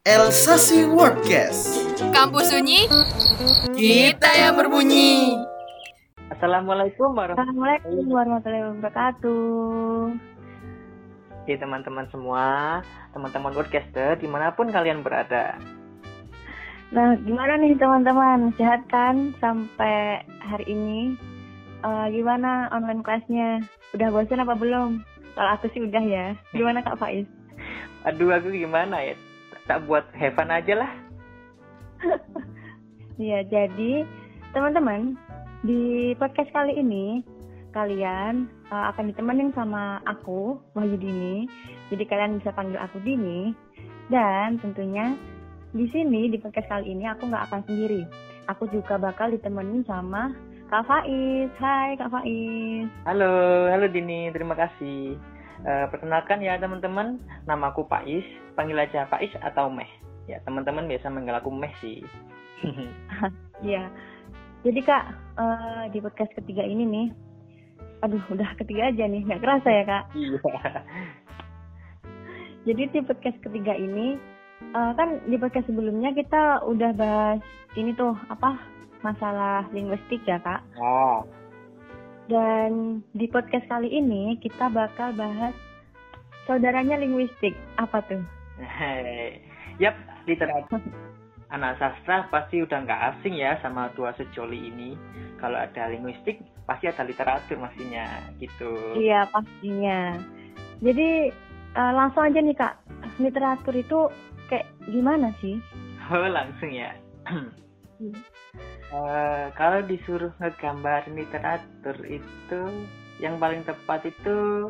Elsasi Wordcast. Kampus Sunyi, Kita yang berbunyi. Assalamualaikum warahmatullahi wabarakatuh. wabarakatuh teman-teman semua, teman-teman podcaster di mana pun kalian berada. Nah, gimana nih teman-teman? Sehat kan sampai hari ini? Eh, gimana online kelasnya? Udah bosan apa belum? Kalau aku sih udah ya. Gimana Kak Faiz? Aduh aku gimana ya? Tak buat heaven aja lah. Iya, jadi teman-teman di podcast kali ini kalian eh, akan ditemenin sama aku Wahyu Dini. Jadi kalian bisa panggil aku Dini. Dan tentunya di sini di podcast kali ini aku nggak akan sendiri. Aku juga bakal ditemenin sama Kak Faiz. Hai Kak Faiz. Halo, halo Dini, terima kasih. Eh, perkenalkan ya teman-teman, namaku Pais, panggil aja Pais atau Meh. Ya teman-teman biasa manggil aku Meh sih. Iya. Jadi Kak eh, di podcast ketiga ini nih, aduh udah ketiga aja nih, nggak kerasa ya Kak. Iya. Jadi di podcast ketiga ini eh, kan di podcast sebelumnya kita udah bahas ini tuh apa masalah linguistik ya kak. Oh, Dan di podcast kali ini kita bakal bahas saudaranya linguistik apa tuh? Yap, literatur. Anak sastra pasti udah nggak asing ya sama tua sejoli ini. Kalau ada linguistik, pasti ada literatur maksudnya gitu. Iya pastinya. Jadi eh, langsung aja nih kak, literatur itu kayak gimana sih? Oh, langsung ya. Eh, kalau disuruh ngegambar literatur itu yang paling tepat itu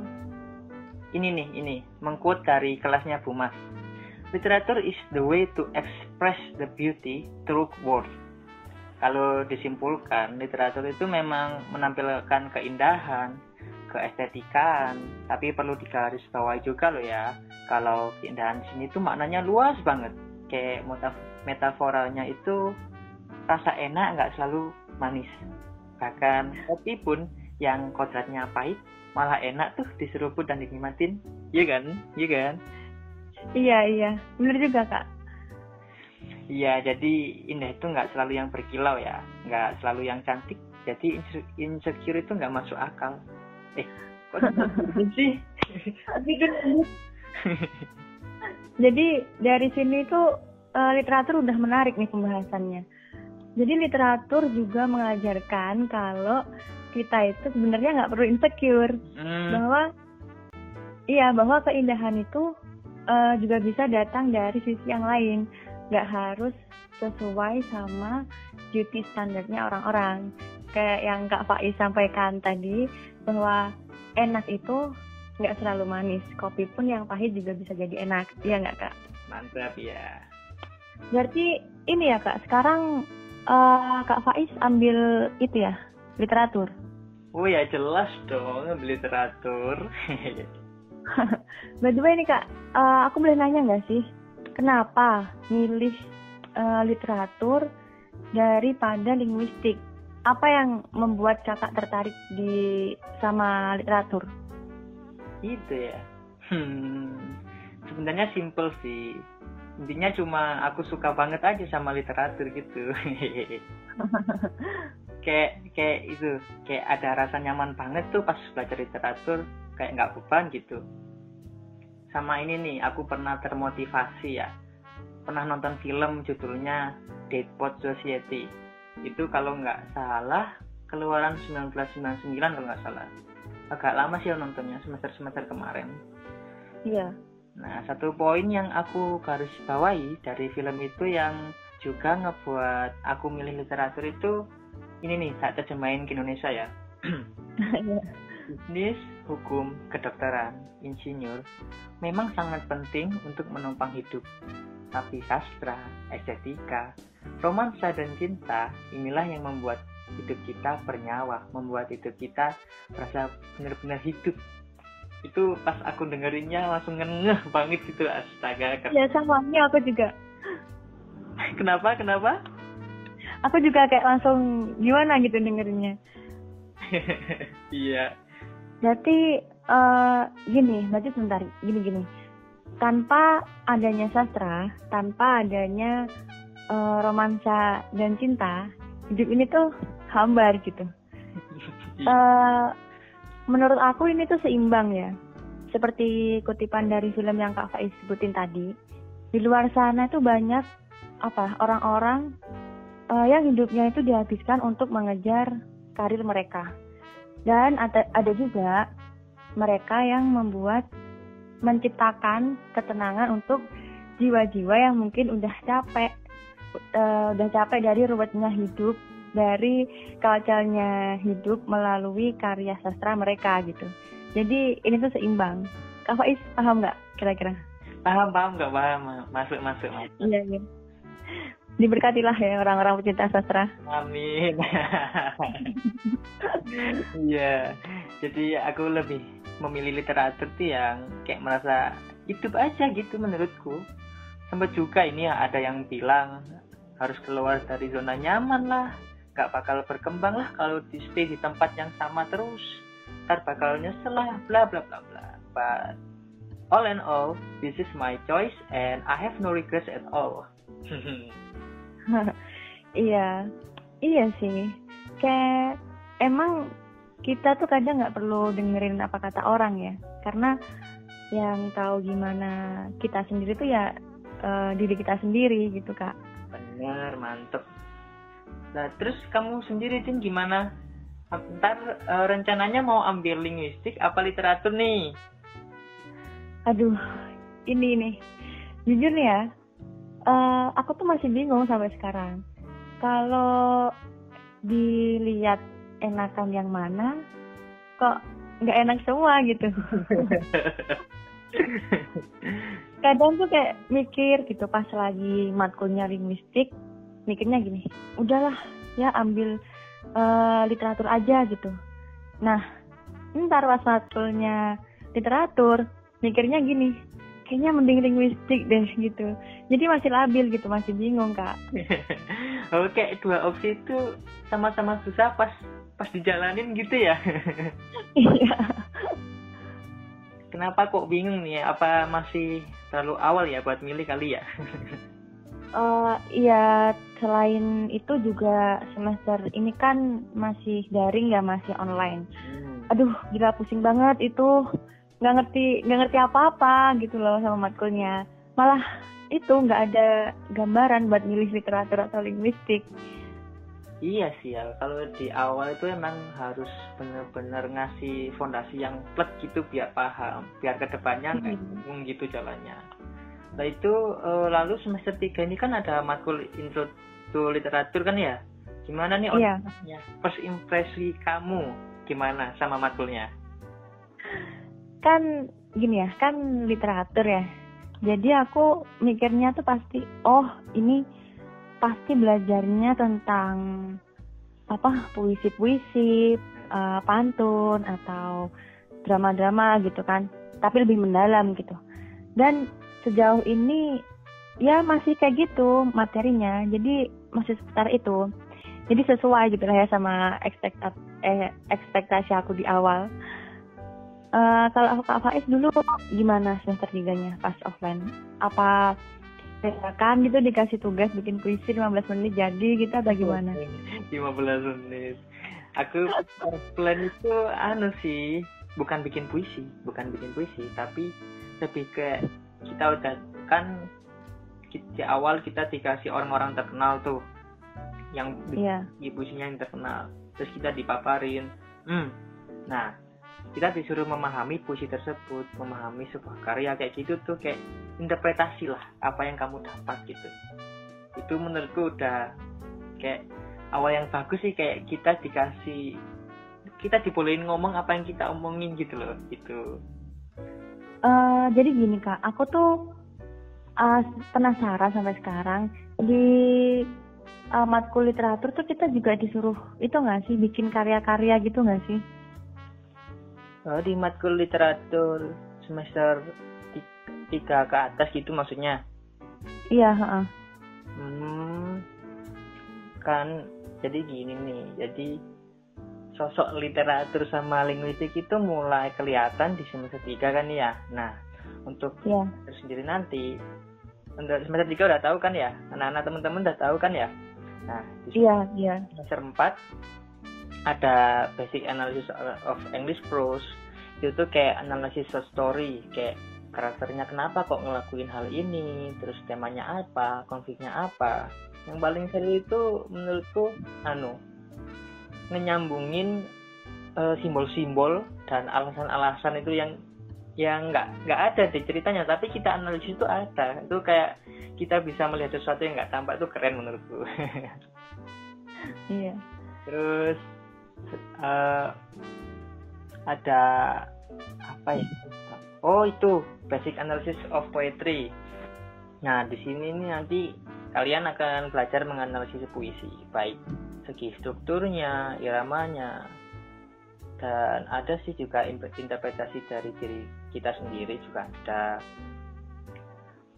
ini nih, ini mengquote dari kelasnya Bu Mas. Literature is the way to express the beauty through words. Kalau disimpulkan, literatur itu memang menampilkan keindahan, keestetikaan, tapi perlu digarisbawahi juga loh ya. Kalau keindahan sini tuh maknanya luas banget. Kayak metaf- metaforalnya itu rasa enak nggak selalu manis. Bahkan kopi pun yang kodratnya pahit malah enak tuh diseruput dan dinikmatin. Iya kan? Iya kan? Iya iya, bener juga kak. Iya, jadi indah itu nggak selalu yang berkilau ya, nggak selalu yang cantik. Jadi inse- insecure itu nggak masuk akal. Eh, kok gitu sih? Kan Jadi dari sini tuh eh, literatur udah menarik nih pembahasannya. Jadi literatur juga mengajarkan kalau kita itu sebenarnya nggak perlu insecure Hmm, bahwa iya bahwa keindahan itu eh, juga bisa datang dari sisi yang lain, nggak harus sesuai sama beauty standarnya orang-orang. Kayak yang Kak Faiz sampaikan tadi bahwa enak itu nggak selalu manis, kopi pun yang pahit juga bisa jadi enak, iya nggak Kak? mantap ya. Berarti ini ya Kak, sekarang eh, Kak Faiz ambil itu ya literatur. Oh ya jelas dong literatur. By the way nih kak, eh, aku boleh nanya nggak sih, kenapa milih eh, literatur daripada linguistik? Apa yang membuat kakak tertarik di sama literatur? itu ya. Hmm, sebenarnya simple sih. Intinya cuma aku suka banget aja sama literatur gitu. kayak kayak itu kayak ada rasa nyaman banget tuh pas belajar literatur kayak nggak beban gitu. Sama ini nih aku pernah termotivasi ya. Pernah nonton film judulnya Deadpot Society. Itu kalau nggak salah keluaran 1999 kalau nggak salah. Agak lama sih nontonnya semester semester kemarin. Iya. Nah, satu poin yang aku garis bawahi dari film itu yang juga ngebuat aku milih literatur itu ini nih, saat terjemahin ke Indonesia ya. Bisnis, hukum, kedokteran, insinyur memang sangat penting untuk menopang hidup. Tapi sastra, estetika, romansa dan cinta inilah yang membuat hidup kita bernyawa, membuat hidup kita merasa benar-benar hidup itu pas aku dengerinnya langsung ngengeh banget gitu astaga Ya sama, ini aku juga. kenapa kenapa Aku juga kayak langsung gimana gitu dengerinnya. iya Berarti eh gini, berarti sebentar, gini gini. tanpa adanya sastra, tanpa adanya uh, romansa dan cinta, hidup ini tuh hambar gitu. Uh, menurut aku ini tuh seimbang ya. Seperti kutipan dari film yang Kak Faiz sebutin tadi, di luar sana tuh banyak apa orang-orang uh, yang hidupnya itu dihabiskan untuk mengejar karir mereka. Dan ada, ada juga mereka yang membuat menciptakan ketenangan untuk jiwa-jiwa yang mungkin udah capek uh, udah capek dari ruwetnya hidup dari kacalnya hidup melalui karya sastra mereka gitu. Jadi ini tuh seimbang. Kak Faiz paham nggak kira-kira? Paham paham nggak paham. Masuk masuk masuk. Iya iya diberkatilah ya orang-orang pecinta sastra. Amin. Iya. Jadi aku lebih memilih literatur tuh yang kayak merasa hidup aja gitu menurutku. Sempat juga ini ya ada yang bilang harus keluar dari zona nyaman lah. Gak bakal berkembang lah kalau di stay di tempat yang sama terus. Ntar bakal nyesel lah bla bla bla bla. But all in all this is my choice and I have no regrets at all iya. Iya sih. Kayak emang kita tuh kadang nggak perlu dengerin apa kata orang ya. Karena yang tahu gimana kita sendiri tuh ya uh, diri kita sendiri gitu kak. Benar mantep. Nah terus kamu sendiri Cin gimana? Ntar uh, rencananya mau ambil linguistik apa literatur nih? Aduh ini nih. Jujur nih ya uh, aku tuh masih bingung sampai sekarang. Kalau dilihat enakan yang mana kok nggak enak semua gitu. Kadang tuh kayak mikir gitu pas lagi matkulnya linguistik mikirnya gini udahlah ya ambil uh, literatur aja gitu. Nah ntar pas matkulnya literatur mikirnya gini kayaknya mending linguistik deh gitu. Jadi masih labil gitu masih bingung kak. Oke dua opsi itu sama-sama susah pas pas dijalanin gitu ya. Iya. Kenapa kok bingung nih apa masih terlalu awal ya buat milih kali ya? Uh, iya selain itu juga semester ini kan masih daring ya masih online. Hmm. aduh gila pusing banget itu nggak ngerti nggak ngerti apa-apa gitu loh sama matkulnya malah itu nggak ada gambaran buat milih literatur atau linguistik Iya sih ya, kalau di awal itu emang harus benar-benar ngasih fondasi yang plek gitu biar paham, biar ke depannya nggak hmm. bingung gitu jalannya. Nah itu uh, lalu semester 3 ini kan ada matkul intro to literatur kan ya? Gimana nih iya. First impresi kamu gimana sama matkulnya? Kan gini ya, kan literatur ya. Jadi aku mikirnya tuh pasti, oh ini pasti belajarnya tentang apa puisi-puisi, uh, pantun atau drama-drama gitu kan, tapi lebih mendalam gitu. Dan sejauh ini ya masih kayak gitu materinya, jadi masih sekitar itu. Jadi sesuai gitu lah ya sama eh, ekspektasi aku di awal. Uh, kalau aku Kak Faiz dulu gimana semester tiganya pas offline? Apa kan gitu dikasih tugas bikin puisi 15 menit jadi gitu atau gimana? 15 menit. Aku plan itu anu sih, bukan bikin puisi, bukan bikin puisi, tapi lebih ke kita udah kan di awal kita dikasih orang-orang terkenal tuh yang yeah. puisinya yang terkenal terus kita dipaparin hmm nah kita disuruh memahami puisi tersebut, memahami sebuah karya kayak gitu tuh kayak interpretasi lah apa yang kamu dapat gitu. Itu menurutku udah kayak awal yang bagus sih kayak kita dikasih kita dibolehin ngomong apa yang kita omongin gitu loh itu. Uh, jadi gini kak, aku tuh uh, penasaran sampai sekarang di uh, matkul literatur tuh kita juga disuruh itu nggak sih bikin karya-karya gitu nggak sih? Oh, di matkul literatur semester tiga ke atas gitu maksudnya iya uh. hmm, kan jadi gini nih jadi sosok literatur sama linguistik itu mulai kelihatan di semester tiga kan ya nah untuk Iya. sendiri nanti untuk semester 3 udah tahu kan ya anak-anak teman-teman udah tahu kan ya nah di Iya, iya. semester 4 ada basic analysis of English prose itu kayak analisis story kayak karakternya kenapa kok ngelakuin hal ini terus temanya apa konfliknya apa. Yang paling seru itu menurutku anu menyambungin eh, simbol-simbol dan alasan-alasan itu yang yang nggak nggak ada di ceritanya tapi kita analisis itu ada. Itu kayak kita bisa melihat sesuatu yang nggak tampak itu keren menurutku. Iya. terus eh, ada apa ya? Oh itu basic analysis of poetry. Nah di sini nih nanti kalian akan belajar menganalisis puisi. Baik segi strukturnya iramanya dan ada sih juga interpretasi dari diri kita sendiri juga ada.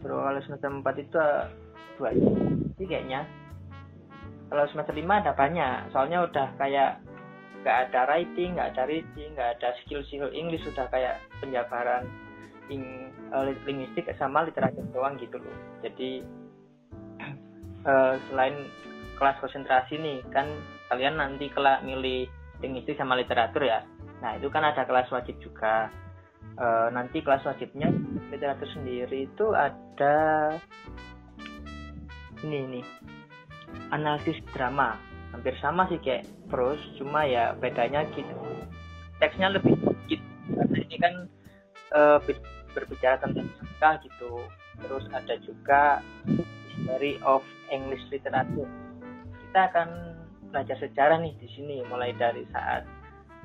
Kalau semester 4 itu eh, dua. Sih kayaknya. Kalau semester 5 ada banyak soalnya udah kayak nggak ada writing nggak ada reading nggak ada skill skill English sudah kayak penjabaran ling, eh, linguistik sama literatur doang gitu loh. Jadi eh, selain kelas konsentrasi nih kan kalian nanti kelak milih linguistik sama literatur ya. Nah itu kan ada kelas wajib juga. Eh, nanti kelas wajibnya literatur sendiri itu ada ini nih analisis drama hampir sama sih kayak prose cuma ya bedanya gitu. Teksnya lebih sedikit. Karena ini kan ber- berbicara tentang sangka gitu. Terus ada juga history of English literature. Kita akan belajar sejarah nih di sini mulai dari saat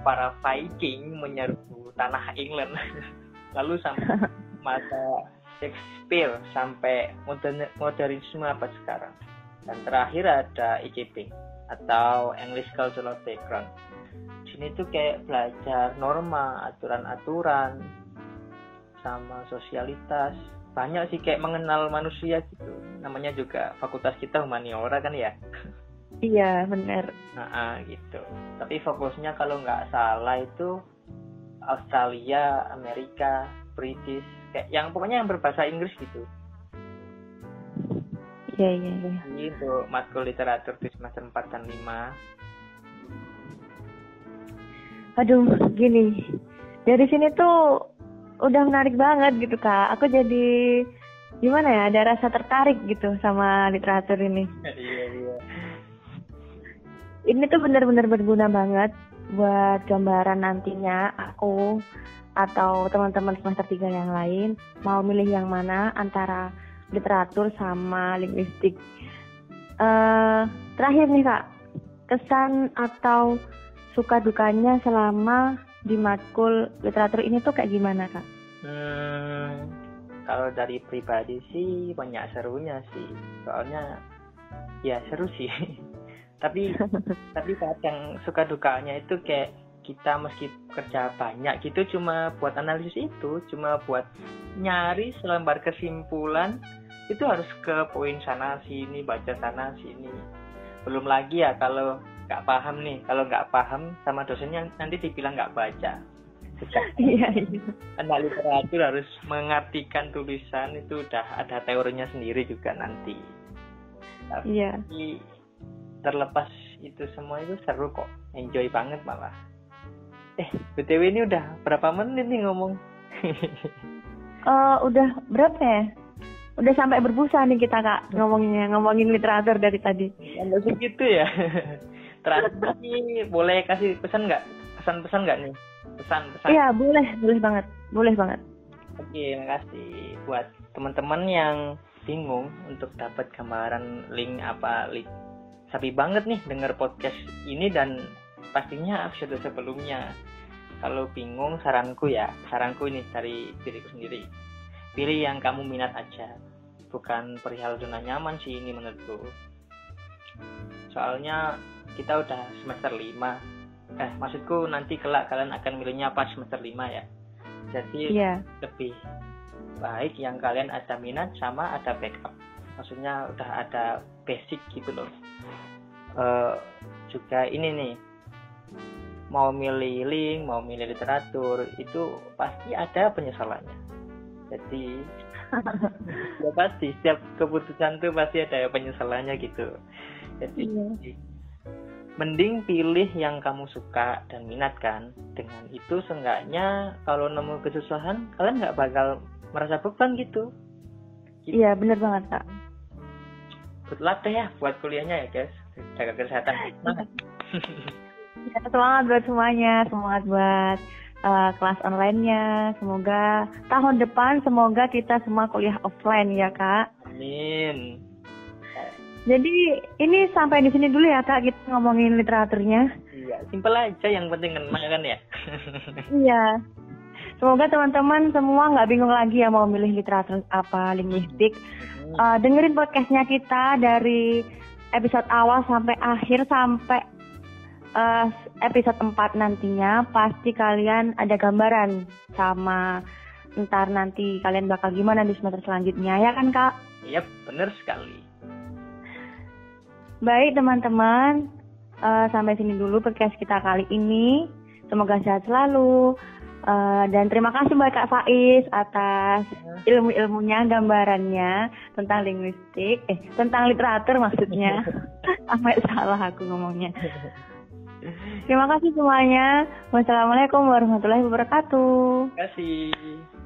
para Viking menyerbu tanah England. Lalu sampai masa Shakespeare sampai modern modernisme apa sekarang dan terakhir ada ICP atau English Cultural Background di sini tuh kayak belajar norma aturan-aturan sama sosialitas banyak sih kayak mengenal manusia gitu namanya juga fakultas kita humaniora kan ya Iya, benar. Nah, ah, gitu. Tapi fokusnya kalau nggak salah itu Australia, Amerika, British, kayak yang pokoknya yang berbahasa Inggris gitu. Iya, iya, iya. Untuk matkul literatur di semester 4 dan 5. Aduh, gini. Dari sini tuh udah menarik banget gitu, Kak. Aku jadi gimana ya, ada rasa tertarik gitu sama literatur ini. iya, iya. Ini tuh benar-benar berguna banget buat gambaran nantinya aku atau teman-teman semester 3 yang lain mau milih yang mana antara literatur sama linguistik. Eh, terakhir nih Kak, kesan atau suka dukanya selama di matkul literatur ini tuh kayak gimana Kak? Hmm, kalau dari pribadi sih banyak serunya sih. Soalnya ya seru sih. tapi tapi kadang suka dukanya itu kayak kita meski kerja banyak gitu cuma buat analisis itu cuma buat nyari selembar kesimpulan itu harus ke poin sana sini baca sana sini. Belum lagi ya kalau nggak paham nih kalau nggak paham sama dosennya nanti dibilang nggak baca. Iya, iya. anak literatur harus mengartikan tulisan itu udah ada teorinya sendiri juga nanti. Iya. tapi terlepas itu semua itu seru kok. Enjoy banget malah eh btw ini udah berapa menit nih ngomong Eh, udah berapa ya? Udah sampai berbusa nih kita kak ngomonginnya ngomongin literatur dari tadi. Anda segitu ya terakhir nih boleh kasih pesan nggak pesan-pesan nggak nih pesan-pesan Iya boleh, boleh banget, boleh banget. Oke, makasih buat teman-teman yang bingung untuk dapat gambaran link apa link. Sapi banget nih denger podcast ini dan pastinya episode sebelumnya. Kalau bingung saranku ya, saranku ini dari diriku sendiri. Pilih yang kamu minat aja. Bukan perihal zona nyaman sih ini menurutku. Soalnya kita udah semester 5. Eh, maksudku nanti kelak kalian akan milihnya pas semester 5 ya. Jadi Iya, lebih baik yang kalian ada minat sama ada backup maksudnya udah ada basic gitu loh Eh, juga ini nih mau milih link mau milih literatur itu pasti ada penyesalannya. Jadi ya pasti setiap keputusan tuh pasti ada penyesalannya gitu. Jadi Iya. mending pilih yang kamu suka dan minat kan. Dengan itu seenggaknya kalau nemu kesusahan kalian nggak bakal merasa beban gitu. Iya, bener banget, Kak. good luck deh ya buat kuliahnya ya guys. Jaga kesehatan Semangat. Ya, semangat buat semuanya, semangat buat uh, kelas online-nya. Semoga tahun depan semoga kita semua kuliah offline ya, Kak. amin Jadi ini sampai di sini dulu ya, Kak, kita ngomongin literaturnya. iya simpel aja yang penting kena kan ya Iya. Semoga teman-teman semua nggak bingung lagi ya mau milih literatur apa linguistik. Uh, dengerin podcastnya kita dari episode awal sampai akhir sampai uh, episode 4 nantinya pasti kalian ada gambaran sama ntar nanti kalian bakal gimana di semester selanjutnya ya kan kak? Yap, bener sekali. Baik teman-teman, eh, sampai sini dulu podcast kita kali ini. Semoga sehat selalu. Eh, dan terima kasih buat Kak Faiz atas ilmu-ilmunya, gambarannya tentang linguistik, eh tentang literatur maksudnya. Sampai salah aku ngomongnya. Terima kasih semuanya. Wassalamualaikum warahmatullahi wabarakatuh. Terima kasih.